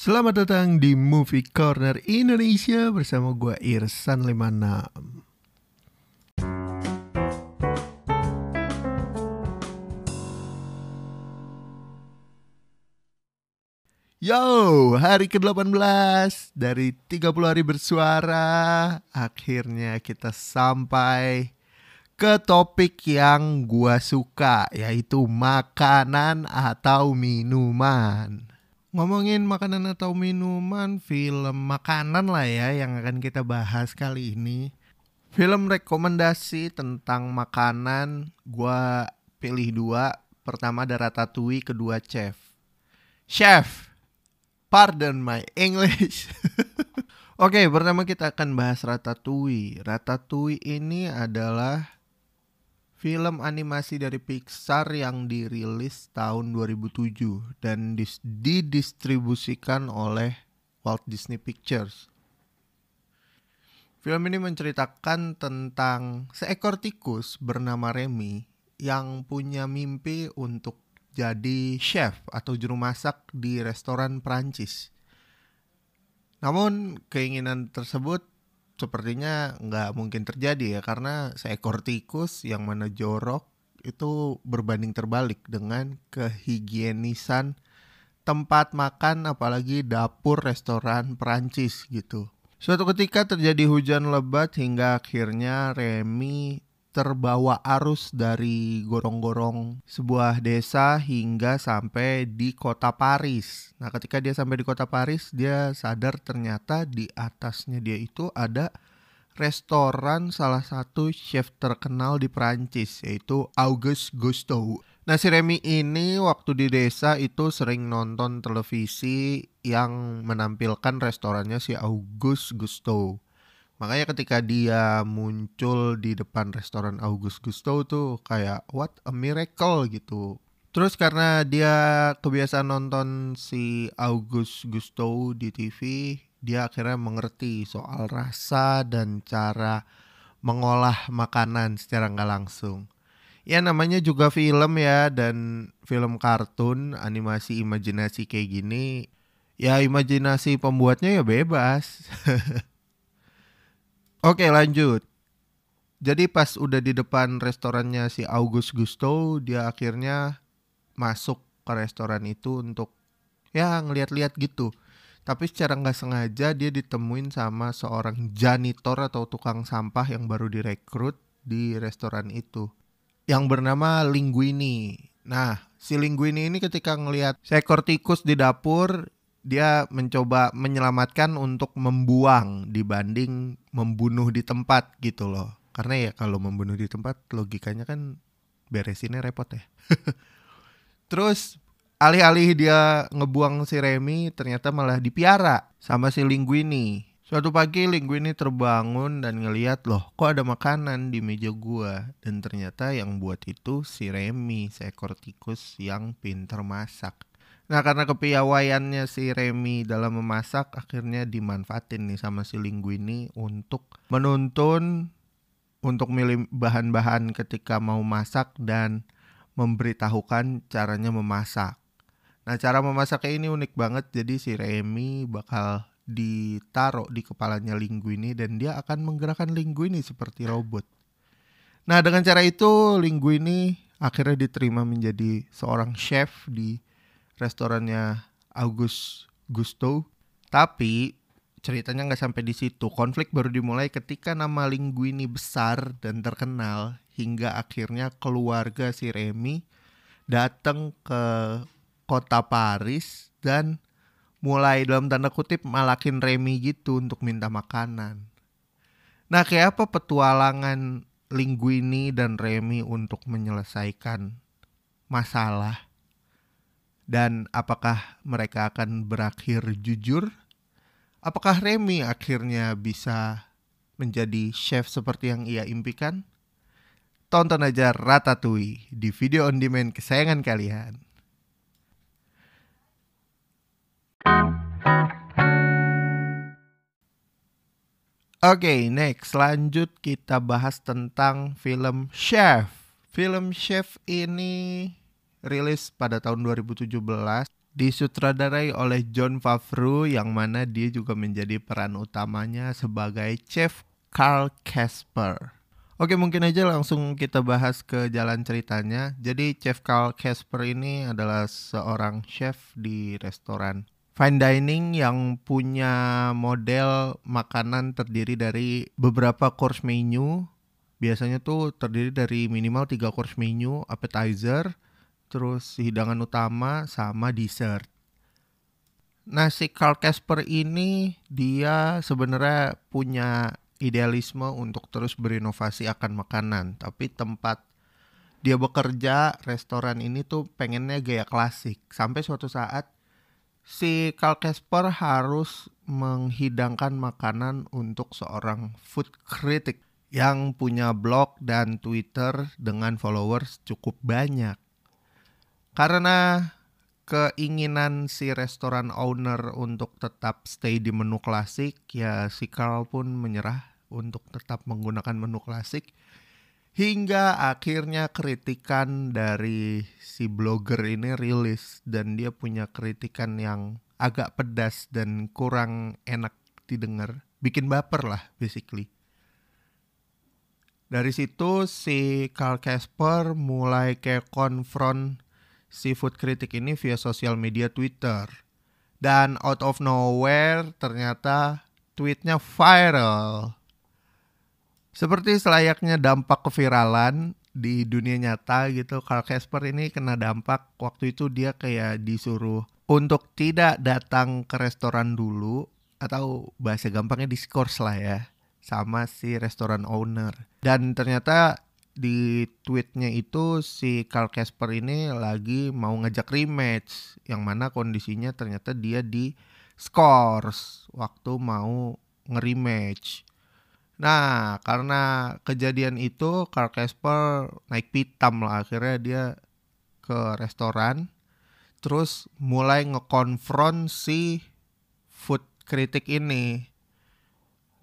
Selamat datang di Movie Corner Indonesia bersama gue Irsan 56 Yo, hari ke-18 dari 30 hari bersuara. Akhirnya kita sampai ke topik yang gua suka Yaitu makanan atau minuman Ngomongin makanan atau minuman, film makanan lah ya yang akan kita bahas kali ini Film rekomendasi tentang makanan gua pilih dua Pertama ada Ratatouille, kedua Chef Chef, Pardon my English. Oke, pertama kita akan bahas Ratatouille. Ratatouille ini adalah film animasi dari Pixar yang dirilis tahun 2007 dan didistribusikan oleh Walt Disney Pictures. Film ini menceritakan tentang seekor tikus bernama Remy yang punya mimpi untuk jadi chef atau juru masak di restoran Prancis. Namun keinginan tersebut sepertinya nggak mungkin terjadi ya karena seekor tikus yang mana jorok itu berbanding terbalik dengan kehigienisan tempat makan apalagi dapur restoran Prancis gitu. Suatu ketika terjadi hujan lebat hingga akhirnya Remy terbawa arus dari gorong-gorong sebuah desa hingga sampai di kota Paris. Nah, ketika dia sampai di kota Paris, dia sadar ternyata di atasnya dia itu ada restoran salah satu chef terkenal di Prancis yaitu Auguste Gusteau. Nah, si Remy ini waktu di desa itu sering nonton televisi yang menampilkan restorannya si Auguste Gusteau. Makanya ketika dia muncul di depan restoran August Gusto tuh kayak what a miracle gitu. Terus karena dia kebiasaan nonton si August Gusto di TV, dia akhirnya mengerti soal rasa dan cara mengolah makanan secara nggak langsung. Ya namanya juga film ya dan film kartun, animasi imajinasi kayak gini. Ya imajinasi pembuatnya ya bebas. Oke lanjut. Jadi pas udah di depan restorannya si August Gusto, dia akhirnya masuk ke restoran itu untuk ya ngeliat-liat gitu. Tapi secara nggak sengaja dia ditemuin sama seorang janitor atau tukang sampah yang baru direkrut di restoran itu. Yang bernama Linguini. Nah, si Linguini ini ketika ngelihat seekor tikus di dapur, dia mencoba menyelamatkan untuk membuang dibanding membunuh di tempat gitu loh. Karena ya kalau membunuh di tempat logikanya kan beresinnya repot ya. Terus alih-alih dia ngebuang si Remy ternyata malah dipiara sama si Linguini. Suatu pagi Linguini terbangun dan ngeliat loh kok ada makanan di meja gua dan ternyata yang buat itu si Remy seekor tikus yang pinter masak. Nah karena kepiawaiannya si Remy dalam memasak akhirnya dimanfaatin nih sama si Linguini untuk menuntun untuk milih bahan-bahan ketika mau masak dan memberitahukan caranya memasak. Nah cara memasaknya ini unik banget jadi si Remy bakal ditaruh di kepalanya Linguini dan dia akan menggerakkan Linguini seperti robot. Nah dengan cara itu Linguini akhirnya diterima menjadi seorang chef di restorannya August Gusto. Tapi ceritanya nggak sampai di situ. Konflik baru dimulai ketika nama Linguini besar dan terkenal hingga akhirnya keluarga si Remy datang ke kota Paris dan mulai dalam tanda kutip malakin Remy gitu untuk minta makanan. Nah, kayak apa petualangan Linguini dan Remy untuk menyelesaikan masalah? Dan apakah mereka akan berakhir jujur? Apakah Remy akhirnya bisa menjadi chef seperti yang ia impikan? Tonton aja Ratatouille di video on demand kesayangan kalian. Oke, okay, next lanjut kita bahas tentang film Chef. Film Chef ini rilis pada tahun 2017 disutradarai oleh John Favreau yang mana dia juga menjadi peran utamanya sebagai chef Carl Casper. Oke mungkin aja langsung kita bahas ke jalan ceritanya. Jadi Chef Carl Casper ini adalah seorang chef di restoran fine dining yang punya model makanan terdiri dari beberapa course menu. Biasanya tuh terdiri dari minimal 3 course menu, appetizer, terus hidangan utama sama dessert. Nah si Carl Casper ini dia sebenarnya punya idealisme untuk terus berinovasi akan makanan, tapi tempat dia bekerja restoran ini tuh pengennya gaya klasik. Sampai suatu saat si Carl Casper harus menghidangkan makanan untuk seorang food critic yang punya blog dan Twitter dengan followers cukup banyak. Karena keinginan si restoran owner untuk tetap stay di menu klasik, ya si Carl pun menyerah untuk tetap menggunakan menu klasik. Hingga akhirnya kritikan dari si blogger ini rilis dan dia punya kritikan yang agak pedas dan kurang enak didengar. Bikin baper lah basically. Dari situ si Carl Casper mulai kayak konfront si food critic ini via sosial media Twitter. Dan out of nowhere ternyata tweetnya viral. Seperti selayaknya dampak keviralan di dunia nyata gitu, Carl Casper ini kena dampak. Waktu itu dia kayak disuruh untuk tidak datang ke restoran dulu. Atau bahasa gampangnya diskors lah ya. Sama si restoran owner. Dan ternyata di tweetnya itu si Carl Casper ini lagi mau ngajak rematch yang mana kondisinya ternyata dia di scores waktu mau nge-rematch. Nah, karena kejadian itu Carl Casper naik pitam lah akhirnya dia ke restoran terus mulai ngekonfront si food critic ini.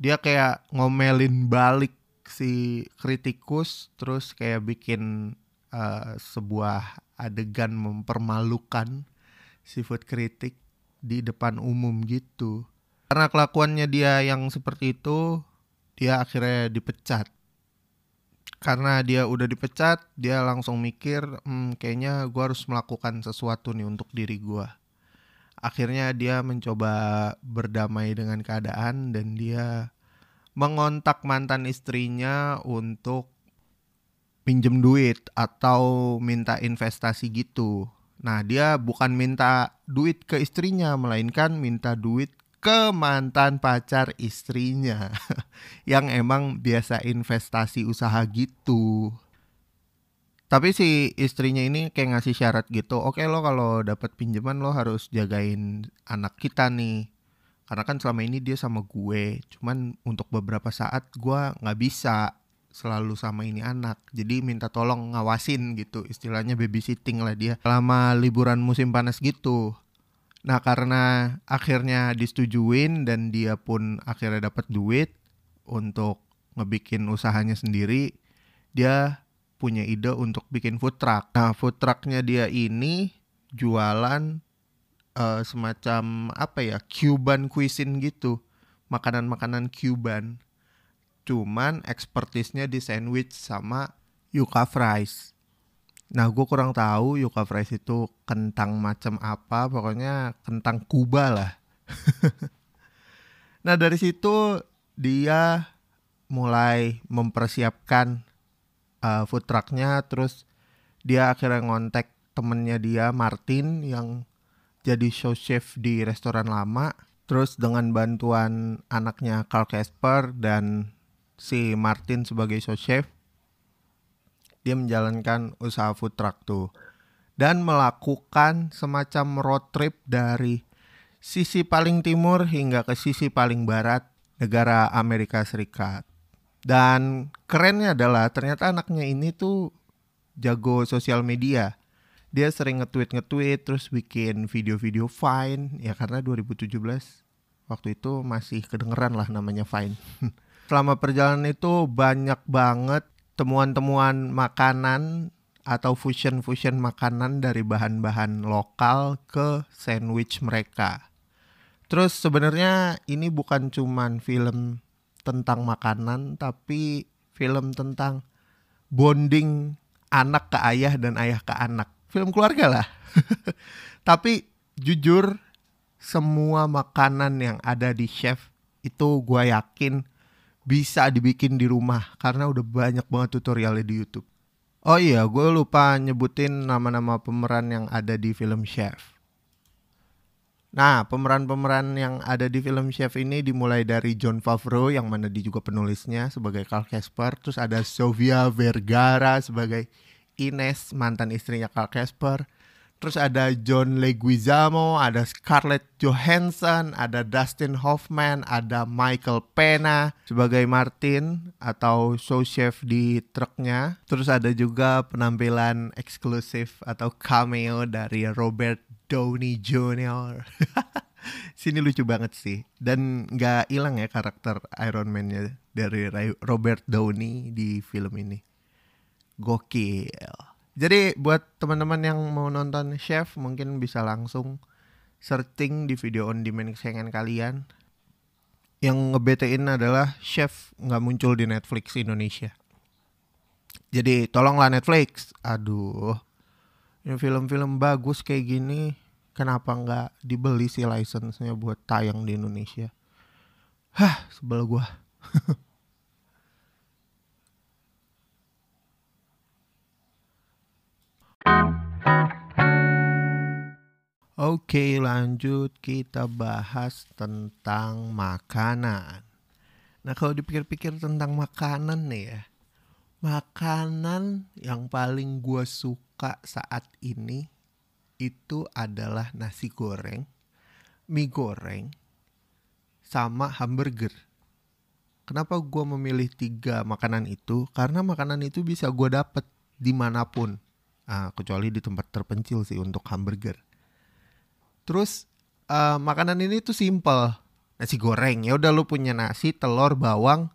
Dia kayak ngomelin balik si kritikus terus kayak bikin uh, sebuah adegan mempermalukan si food critic di depan umum gitu. Karena kelakuannya dia yang seperti itu, dia akhirnya dipecat karena dia udah dipecat dia langsung mikir hmm, kayaknya gue harus melakukan sesuatu nih untuk diri gue akhirnya dia mencoba berdamai dengan keadaan dan dia mengontak mantan istrinya untuk pinjem duit atau minta investasi gitu nah dia bukan minta duit ke istrinya melainkan minta duit ke mantan pacar istrinya yang emang biasa investasi usaha gitu. Tapi si istrinya ini kayak ngasih syarat gitu, oke lo kalau dapat pinjaman lo harus jagain anak kita nih. Karena kan selama ini dia sama gue, cuman untuk beberapa saat gue nggak bisa selalu sama ini anak. Jadi minta tolong ngawasin gitu, istilahnya babysitting lah dia. Selama liburan musim panas gitu. Nah karena akhirnya disetujuin dan dia pun akhirnya dapat duit untuk ngebikin usahanya sendiri, dia punya ide untuk bikin food truck. Nah food trucknya dia ini jualan uh, semacam apa ya Cuban cuisine gitu, makanan-makanan Cuban. Cuman expertisnya di sandwich sama yuca fries. Nah, gue kurang tahu yuca fries itu kentang macam apa, pokoknya kentang Kuba lah. nah, dari situ dia mulai mempersiapkan uh, food trucknya, terus dia akhirnya ngontek temennya dia Martin yang jadi show chef di restoran lama. Terus dengan bantuan anaknya Carl Casper dan si Martin sebagai show chef, dia menjalankan usaha food truck tuh dan melakukan semacam road trip dari sisi paling timur hingga ke sisi paling barat negara Amerika Serikat. Dan kerennya adalah ternyata anaknya ini tuh jago sosial media. Dia sering nge-tweet nge-tweet terus bikin video-video Vine ya karena 2017 waktu itu masih kedengeran lah namanya Vine. Selama perjalanan itu banyak banget temuan-temuan makanan atau fusion-fusion makanan dari bahan-bahan lokal ke sandwich mereka. Terus sebenarnya ini bukan cuman film tentang makanan tapi film tentang bonding anak ke ayah dan ayah ke anak. Film keluarga lah. tapi jujur semua makanan yang ada di chef itu gue yakin bisa dibikin di rumah karena udah banyak banget tutorialnya di YouTube. Oh iya, gue lupa nyebutin nama-nama pemeran yang ada di film Chef. Nah, pemeran-pemeran yang ada di film Chef ini dimulai dari John Favreau yang mana dia juga penulisnya sebagai Carl Casper, terus ada Sofia Vergara sebagai Ines mantan istrinya Carl Casper, Terus ada John Leguizamo, ada Scarlett Johansson, ada Dustin Hoffman, ada Michael Pena sebagai Martin atau sous chef di truknya. Terus ada juga penampilan eksklusif atau cameo dari Robert Downey Jr. Sini lucu banget sih dan nggak hilang ya karakter Iron Man-nya dari Robert Downey di film ini. Gokil. Jadi buat teman-teman yang mau nonton Chef mungkin bisa langsung searching di video on demand kesayangan kalian. Yang ngebetein adalah Chef nggak muncul di Netflix Indonesia. Jadi tolonglah Netflix. Aduh, ini film-film bagus kayak gini, kenapa nggak dibeli sih license-nya buat tayang di Indonesia? Hah, sebel gua. Oke lanjut kita bahas tentang makanan. Nah kalau dipikir-pikir tentang makanan nih ya Makanan yang paling gue suka saat ini Itu adalah nasi goreng Mie goreng Sama hamburger. Kenapa gue memilih tiga makanan itu? Karena makanan itu bisa gue dapet di mana pun uh, kecuali di tempat terpencil sih untuk hamburger. Terus uh, makanan ini tuh simple, nasi goreng. Ya udah lu punya nasi, telur, bawang,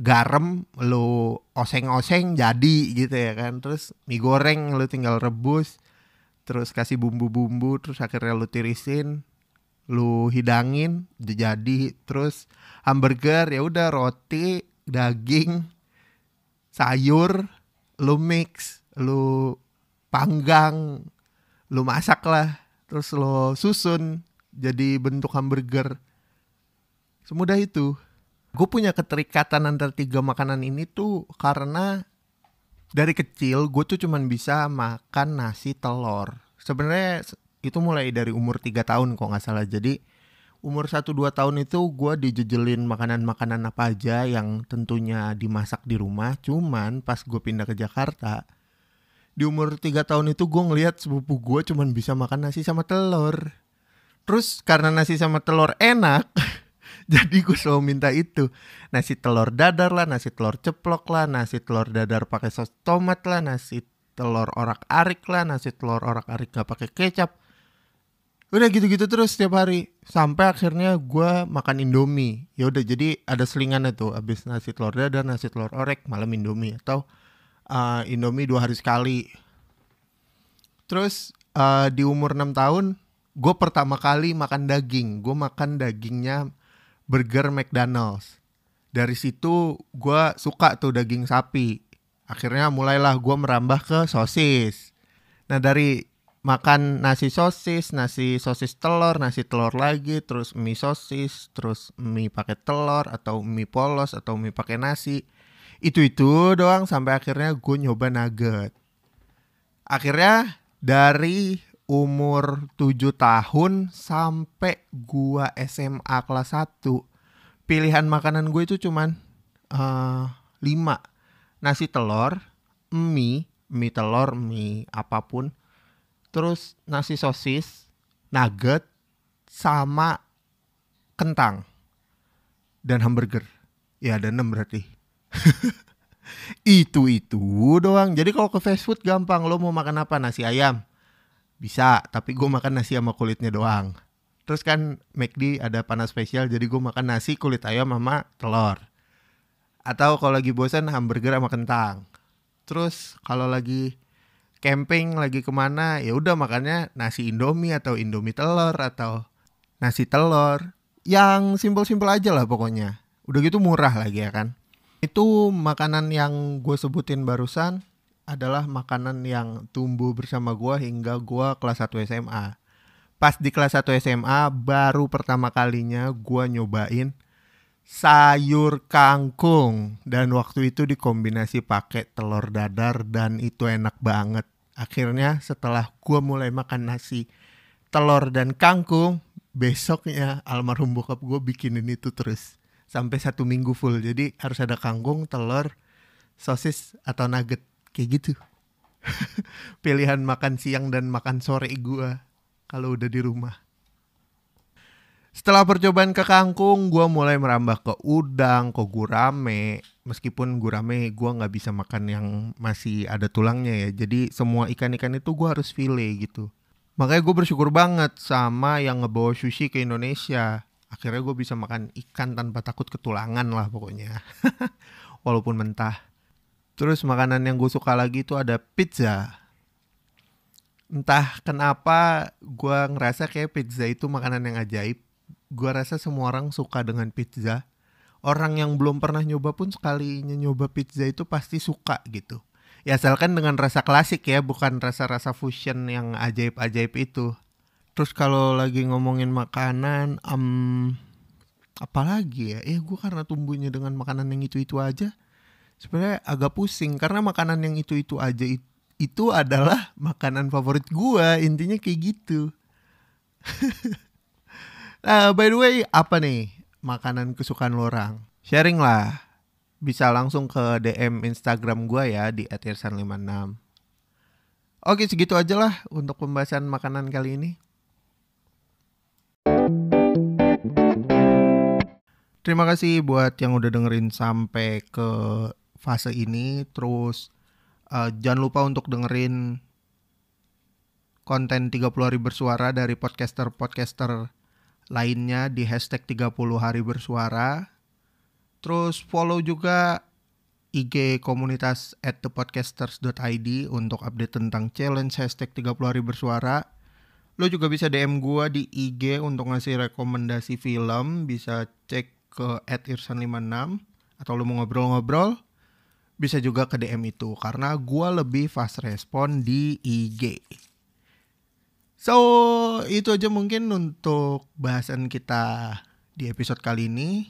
garam, lu oseng-oseng jadi gitu ya kan. Terus mie goreng lu tinggal rebus, terus kasih bumbu-bumbu, terus akhirnya lu tirisin, lu hidangin, jadi. Terus hamburger ya udah roti, daging, sayur, lu mix lu panggang, lu masak lah, terus lo susun jadi bentuk hamburger. Semudah itu. Gue punya keterikatan antara tiga makanan ini tuh karena dari kecil gue tuh cuman bisa makan nasi telur. Sebenarnya itu mulai dari umur tiga tahun kok nggak salah. Jadi umur 1-2 tahun itu gue dijejelin makanan-makanan apa aja yang tentunya dimasak di rumah. Cuman pas gue pindah ke Jakarta, di umur 3 tahun itu gue ngelihat sepupu gue cuman bisa makan nasi sama telur. Terus karena nasi sama telur enak, jadi gue selalu minta itu. Nasi telur dadar lah, nasi telur ceplok lah, nasi telur dadar pakai sos tomat lah, nasi telur orak-arik lah, nasi telur orak-arik gak pakai kecap. Udah gitu-gitu terus setiap hari sampai akhirnya gue makan Indomie. Ya udah jadi ada selingan itu abis nasi telur dadar, nasi telur orek, malam Indomie atau uh, Indomie dua hari sekali. Terus uh, di umur 6 tahun, gue pertama kali makan daging. Gue makan dagingnya burger McDonald's. Dari situ gue suka tuh daging sapi. Akhirnya mulailah gue merambah ke sosis. Nah dari makan nasi sosis, nasi sosis telur, nasi telur lagi, terus mie sosis, terus mie pakai telur atau mie polos atau mie pakai nasi itu itu doang sampai akhirnya gue nyoba nugget. Akhirnya dari umur 7 tahun sampai gua SMA kelas 1 pilihan makanan gue itu cuman uh, eh, 5 nasi telur mie mie telur mie apa pun. Terus nasi sosis nugget sama kentang dan hamburger. Ya ada 6 berarti itu itu doang. Jadi kalau ke fast food gampang. Lo mau makan apa? Nasi ayam. Bisa, tapi gue makan nasi sama kulitnya doang. Terus kan McD ada panas spesial, jadi gue makan nasi kulit ayam sama telur. Atau kalau lagi bosan hamburger sama kentang. Terus kalau lagi camping lagi ke mana ya udah makannya nasi indomie atau indomie telur atau nasi telur yang simpel-simpel aja lah pokoknya udah gitu murah lagi ya kan itu makanan yang gue sebutin barusan adalah makanan yang tumbuh bersama gue hingga gue kelas 1 SMA pas di kelas 1 SMA baru pertama kalinya gue nyobain sayur kangkung. Dan waktu itu dikombinasi pakai telur dadar dan itu enak banget. Akhirnya setelah gue mulai makan nasi telur dan kangkung, besoknya almarhum bokap gue bikinin itu terus sampai satu minggu full. Jadi harus ada kangkung, telur, sosis atau nugget kayak gitu. Pilihan makan siang dan makan sore gue kalau udah di rumah. Setelah percobaan ke kangkung, gue mulai merambah ke udang, ke gurame. Meskipun gurame gue nggak bisa makan yang masih ada tulangnya ya. Jadi semua ikan-ikan itu gue harus file gitu. Makanya gue bersyukur banget sama yang ngebawa sushi ke Indonesia. Akhirnya gue bisa makan ikan tanpa takut ketulangan lah pokoknya. Walaupun mentah. Terus makanan yang gue suka lagi itu ada pizza. Entah kenapa gue ngerasa kayak pizza itu makanan yang ajaib gue rasa semua orang suka dengan pizza. Orang yang belum pernah nyoba pun sekalinya nyoba pizza itu pasti suka gitu. Ya asalkan dengan rasa klasik ya, bukan rasa-rasa fusion yang ajaib-ajaib itu. Terus kalau lagi ngomongin makanan, um, apalagi ya? Eh gue karena tumbuhnya dengan makanan yang itu-itu aja, sebenarnya agak pusing karena makanan yang itu-itu aja itu, adalah makanan favorit gue. Intinya kayak gitu. Nah, by the way, apa nih makanan kesukaan lo orang? Sharing lah. Bisa langsung ke DM Instagram gue ya di @irsan56. Oke, segitu aja lah untuk pembahasan makanan kali ini. Terima kasih buat yang udah dengerin sampai ke fase ini. Terus uh, jangan lupa untuk dengerin konten 30 hari bersuara dari podcaster-podcaster lainnya di hashtag 30 hari bersuara. Terus follow juga IG komunitas at thepodcasters.id untuk update tentang challenge hashtag 30 hari bersuara. Lo juga bisa DM gue di IG untuk ngasih rekomendasi film. Bisa cek ke at irsan56 atau lo mau ngobrol-ngobrol. Bisa juga ke DM itu karena gue lebih fast respon di IG. So, itu aja mungkin untuk bahasan kita di episode kali ini.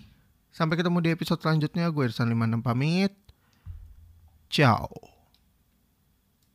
Sampai ketemu di episode selanjutnya. Gue Irsan 56 pamit. Ciao.